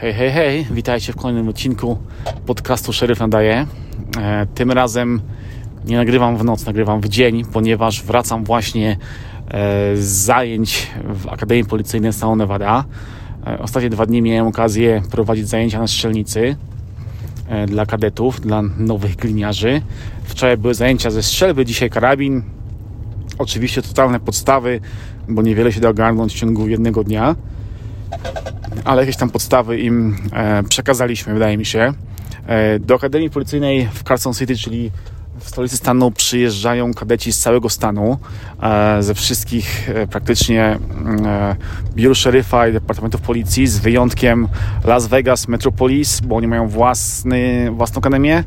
Hej, hej, hej, witajcie w kolejnym odcinku podcastu Szeryf Nadaje. E, tym razem nie nagrywam w noc, nagrywam w dzień, ponieważ wracam właśnie e, z zajęć w Akademii Policyjnej Stanu Nevada. E, ostatnie dwa dni miałem okazję prowadzić zajęcia na strzelnicy e, dla kadetów, dla nowych gliniarzy. Wczoraj były zajęcia ze strzelby, dzisiaj karabin. Oczywiście totalne podstawy, bo niewiele się da ogarnąć w ciągu jednego dnia ale jakieś tam podstawy im e, przekazaliśmy, wydaje mi się. E, do Akademii Policyjnej w Carson City, czyli w stolicy stanu, przyjeżdżają kadeci z całego stanu, e, ze wszystkich praktycznie mm, biur szeryfa i departamentów policji, z wyjątkiem Las Vegas Metropolis, bo oni mają własny, własną akademię,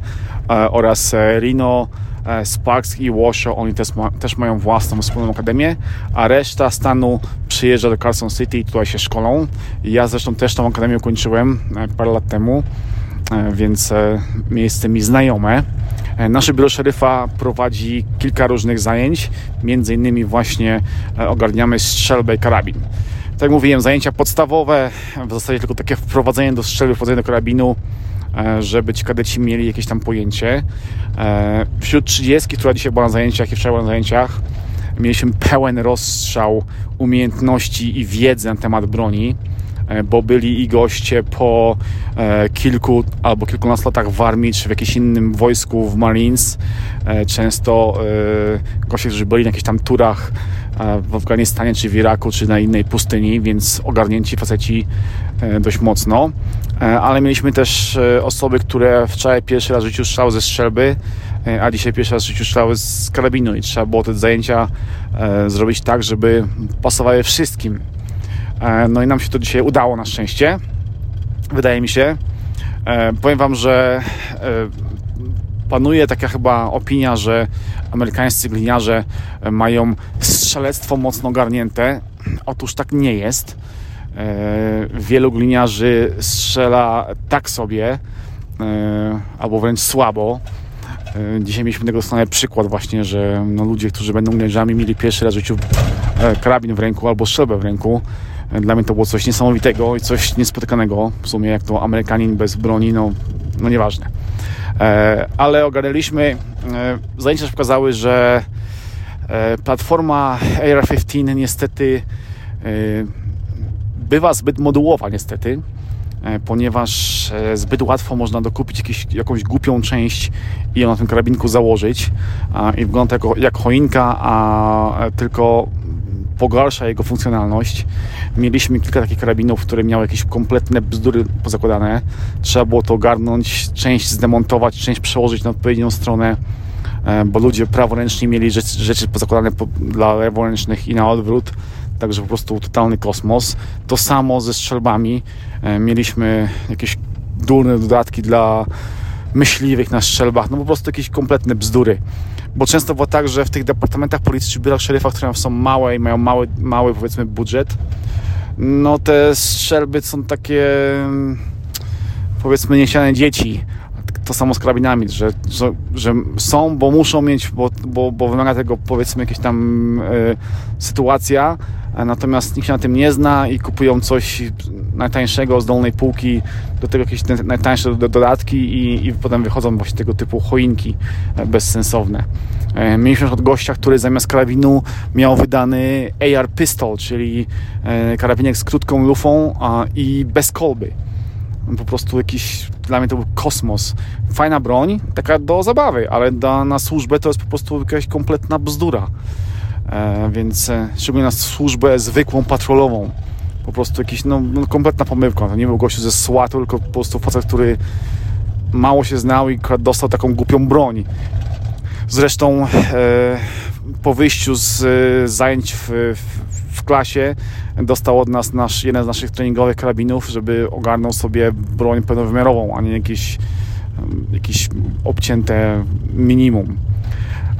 oraz Reno, Sparks i Washoe, oni też, ma, też mają własną wspólną akademię, a reszta stanu przyjeżdża do Carson City i tutaj się szkolą. Ja zresztą też tą akademię kończyłem e, parę lat temu, e, więc e, miejsce mi znajome. E, Nasze biuro szeryfa prowadzi kilka różnych zajęć, między innymi właśnie e, ogarniamy strzelbę i karabin. Tak jak mówiłem, zajęcia podstawowe, w zasadzie tylko takie wprowadzenie do strzelby, wprowadzenie do karabinu, e, żeby ci kadeci mieli jakieś tam pojęcie. E, Wśród 30, która dzisiaj była na zajęciach i wczoraj była na zajęciach, mieliśmy pełen rozstrzał umiejętności i wiedzy na temat broni, e, bo byli i goście po e, kilku albo kilkunastu latach w armii, czy w jakimś innym wojsku w Marines. E, Często e, goście, którzy byli na jakichś tam turach e, w Afganistanie, czy w Iraku, czy na innej pustyni, więc ogarnięci faceci e, dość mocno. E, Ale mieliśmy też e, osoby, które wczoraj pierwszy raz w życiu strzały ze strzelby, e, a dzisiaj pierwszy raz w życiu strzały z karabinu i trzeba było te zajęcia e, zrobić tak, żeby pasowały wszystkim. E, No i nam się to dzisiaj udało na szczęście. Wydaje mi się. E, Powiem Wam, że e, panuje taka chyba opinia, że amerykańscy gliniarze mają strzelectwo mocno ogarnięte. Otóż tak nie jest. Wielu gliniarzy strzela tak sobie, albo wręcz słabo. Dzisiaj mieliśmy tego stronę przykład właśnie, że no, ludzie, którzy będą gliniarzami, mieli pierwszy raz w życiu karabin w ręku albo strzelbę w ręku. Dla mnie to było coś niesamowitego i coś niespotykanego. W sumie jak to Amerykanin bez broni, no, no nieważne. E, Ale ogarnęliśmy, e, zajęcia pokazały, że e, platforma AR-15 niestety e, bywa zbyt modułowa niestety, e, ponieważ e, zbyt łatwo można dokupić jakieś, jakąś głupią część i ją na tym karabinku założyć i wygląda jako, jak choinka, a tylko pogarsza jego funkcjonalność. Mieliśmy kilka takich karabinów, które miały jakieś kompletne bzdury pozakładane. Trzeba było to ogarnąć, część zdemontować, część przełożyć na odpowiednią stronę, e, bo ludzie praworęczni mieli rzeczy, pozakładane po, dla leworęcznych i na odwrót. Także po prostu totalny kosmos. To samo ze strzelbami. E, Mieliśmy jakieś durne dodatki dla myśliwych na strzelbach. No po prostu jakieś kompletne bzdury. Bo często było tak, że w tych departamentach policji czy biurach szeryfa, które są małe i mają mały, mały powiedzmy budżet, no te strzelby są takie mm, powiedzmy niechciane dzieci. To samo z karabinami, że, że, że są, bo muszą mieć, bo, bo, bo wymaga tego powiedzmy jakaś tam e, sytuacja, natomiast nikt się na tym nie zna i kupują coś najtańszego z dolnej półki, do tego jakieś najtańsze do- dodatki i, i potem wychodzą właśnie tego typu choinki bezsensowne. E, Mieliśmy przykład gościa, który zamiast karabinu miał wydany AR pistol, czyli e, karabinek z krótką lufą i bez kolby po prostu jakiś, dla mnie to był kosmos. Fajna broń, taka do zabawy, ale da, na służbę to jest po prostu jakaś kompletna bzdura. E, więc e, szczególnie na służbę zwykłą, patrolową. Po prostu jakiś, no, no kompletna pomyłka. To nie był gościu ze SWAT-u, tylko po prostu facet, który mało się znał i dostał taką głupią broń. Zresztą e, po wyjściu z e, zajęć w, w, w klasie dostał od nas nasz, jeden z naszych treningowych karabinów, żeby ogarnął sobie broń pełnowymiarową, a nie jakieś, jakieś obcięte minimum.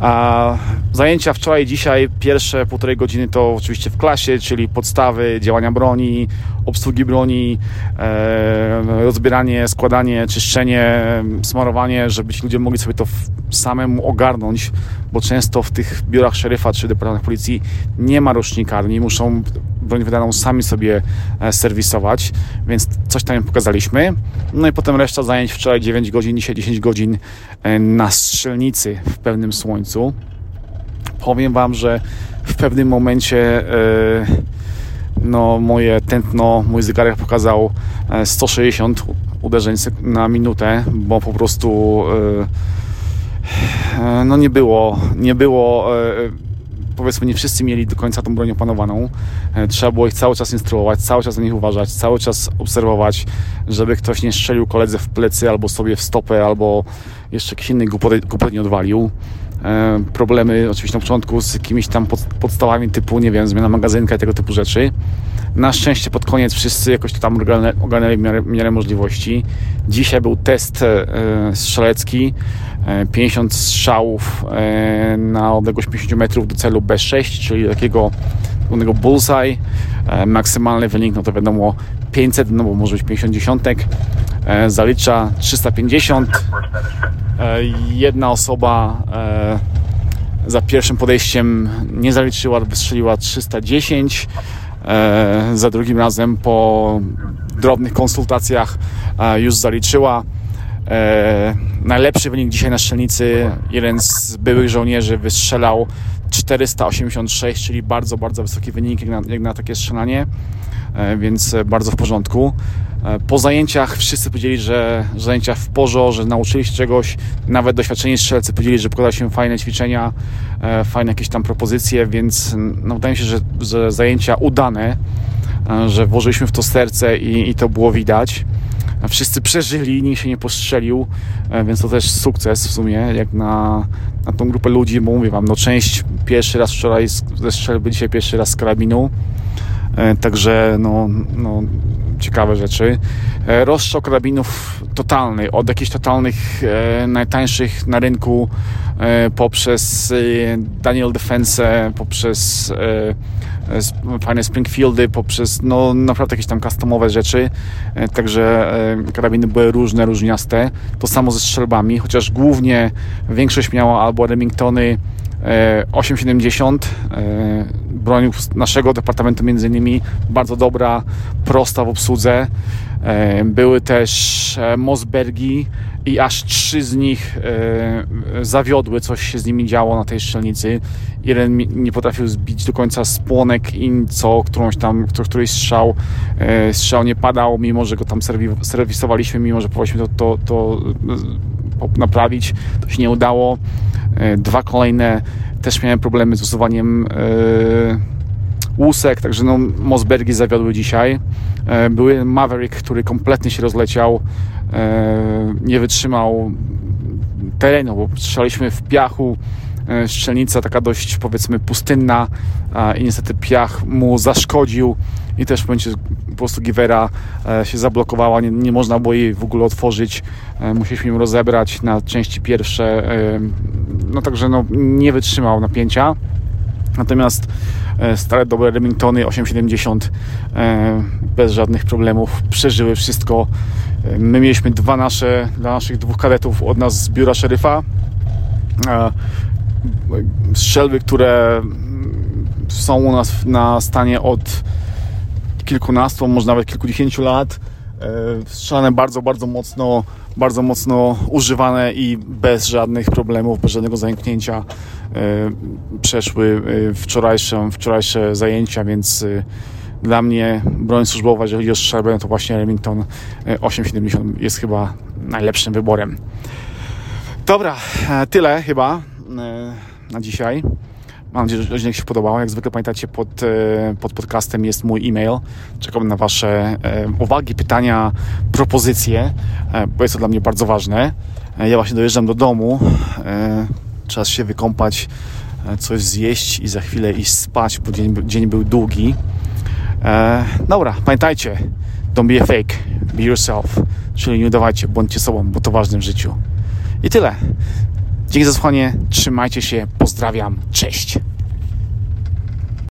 A zajęcia wczoraj, dzisiaj, pierwsze półtorej godziny to oczywiście w klasie, czyli podstawy działania broni, obsługi broni, e, rozbieranie, składanie, czyszczenie, smarowanie, żeby ci ludzie mogli sobie to samemu ogarnąć, bo często w tych biurach szeryfa czy departamentach policji nie ma rocznikarni, muszą broń wydaną sami sobie e, serwisować, więc coś tam im pokazaliśmy. No i potem reszta zajęć wczoraj 9 godzin, dzisiaj 10 godzin e, na strzelnicy w pełnym słońcu. Powiem Wam, że w pewnym momencie e, no, moje tętno, mój zegarek pokazał 160 uderzeń na minutę, bo po prostu no nie było, nie było powiedzmy nie wszyscy mieli do końca tą broń opanowaną. E, trzeba było ich cały czas instruować, cały czas na nich uważać, cały czas obserwować, żeby ktoś nie strzelił koledze w plecy albo sobie w stopę, albo jeszcze jakiś inny głupot nie odwalił. E, problemy oczywiście na początku z jakimiś tam podstawami typu, nie wiem, zmiana magazynka i tego typu rzeczy. Na szczęście pod koniec wszyscy jakoś to tam ogarnęli w miarę, w miarę możliwości. Dzisiaj był test e, strzelecki. 50 strzałów e, na odległość 50 metrów do celu B6, czyli takiego głównego bullseye. Maksymalny wynik, no to wiadomo 500, no bo może być 50 dziesiątek. E, zalicza 350. Jedna osoba za pierwszym podejściem nie zaliczyła, wystrzeliła 310. Za drugim razem po drobnych konsultacjach już zaliczyła. E, najlepszy wynik dzisiaj na strzelnicy. Jeden z byłych żołnierzy wystrzelał 486, czyli bardzo, bardzo wysoki wynik jak na, jak na takie strzelanie, e, więc bardzo w porządku. E, po zajęciach wszyscy powiedzieli, że, zajęcia w porzo, że nauczyli się czegoś. Nawet doświadczeni strzelcy powiedzieli, że pokazały się fajne ćwiczenia, e, fajne jakieś tam propozycje, więc no, wydaje mi się, że, że zajęcia udane, e, że włożyliśmy w to serce i, i to było widać wszyscy przeżyli, nikt się nie postrzelił, więc to też sukces w sumie, jak na, na tą grupę ludzi, bo mówię wam, no część pierwszy raz wczoraj ze strzelby, dzisiaj pierwszy raz z karabinu, także no, no ciekawe rzeczy. E, rozstrzał karabinów totalny, od jakichś totalnych najtańszych na rynku poprzez Daniel Defense, poprzez fajne Springfieldy, poprzez no naprawdę jakieś tam customowe rzeczy, e, także e, karabiny były różne, różniaste. To samo ze strzelbami, chociaż głównie większość miała albo Remingtony 870 e, broń naszego departamentu między innymi bardzo dobra, prosta w obsłudze. Były też Mosbergi i aż trzy z nich zawiodły, coś się z nimi działo na tej strzelnicy. Jeden nie potrafił zbić do końca spłonek co którąś tam, któryś strzał, e, strzał nie padał, mimo że go tam serwisowaliśmy, mimo że próbowaliśmy to, to, to e, naprawić, to się nie udało. E, dwa kolejne też miałem problemy z usuwaniem łusek, także no, Mosbergi zawiodły dzisiaj. Były Maverick, który kompletnie się rozleciał, nie wytrzymał terenu, bo strzelaliśmy w piachu, E, strzelnica taka dość powiedzmy pustynna i niestety piach mu zaszkodził i też w momencie po prostu Givera e, się zablokowała, nie, nie można było jej w ogóle otworzyć, e, musieliśmy ją rozebrać na części pierwsze, no także no, nie wytrzymał napięcia. Natomiast stare dobre Remingtony 870 bez żadnych problemów przeżyły wszystko. My mieliśmy dwa nasze, dla naszych dwóch kadetów od nas z biura szeryfa strzelby, które są u nas na stanie od kilkunastu, może nawet kilkudziesięciu lat. E, strzelane bardzo, bardzo mocno, bardzo mocno używane i bez żadnych problemów, bez żadnego zająknięcia e, przeszły e, wczorajsze, wczorajsze zajęcia, więc dla mnie broń służbowa, jeżeli chodzi o strzelbę, to właśnie Remington 870 jest chyba najlepszym wyborem. Dobra, tyle chyba. Na dzisiaj. Mam nadzieję, że odcinek się podobał. Jak zwykle pamiętacie, pod, e, pod podcastem jest mój e-mail. Czekam na Wasze e, uwagi, pytania, propozycje, bo jest to dla mnie bardzo ważne. Ja właśnie dojeżdżam do domu. Czas się wykąpać, coś zjeść i za chwilę iść spać, bo dzień, dzień był długi. Dobra, pamiętajcie, don't be a fake, be yourself. Czyli nie udawajcie, bądźcie sobą, bo to ważne w życiu. I tyle. Dzięki za słuchanie, trzymajcie się, pozdrawiam, cześć.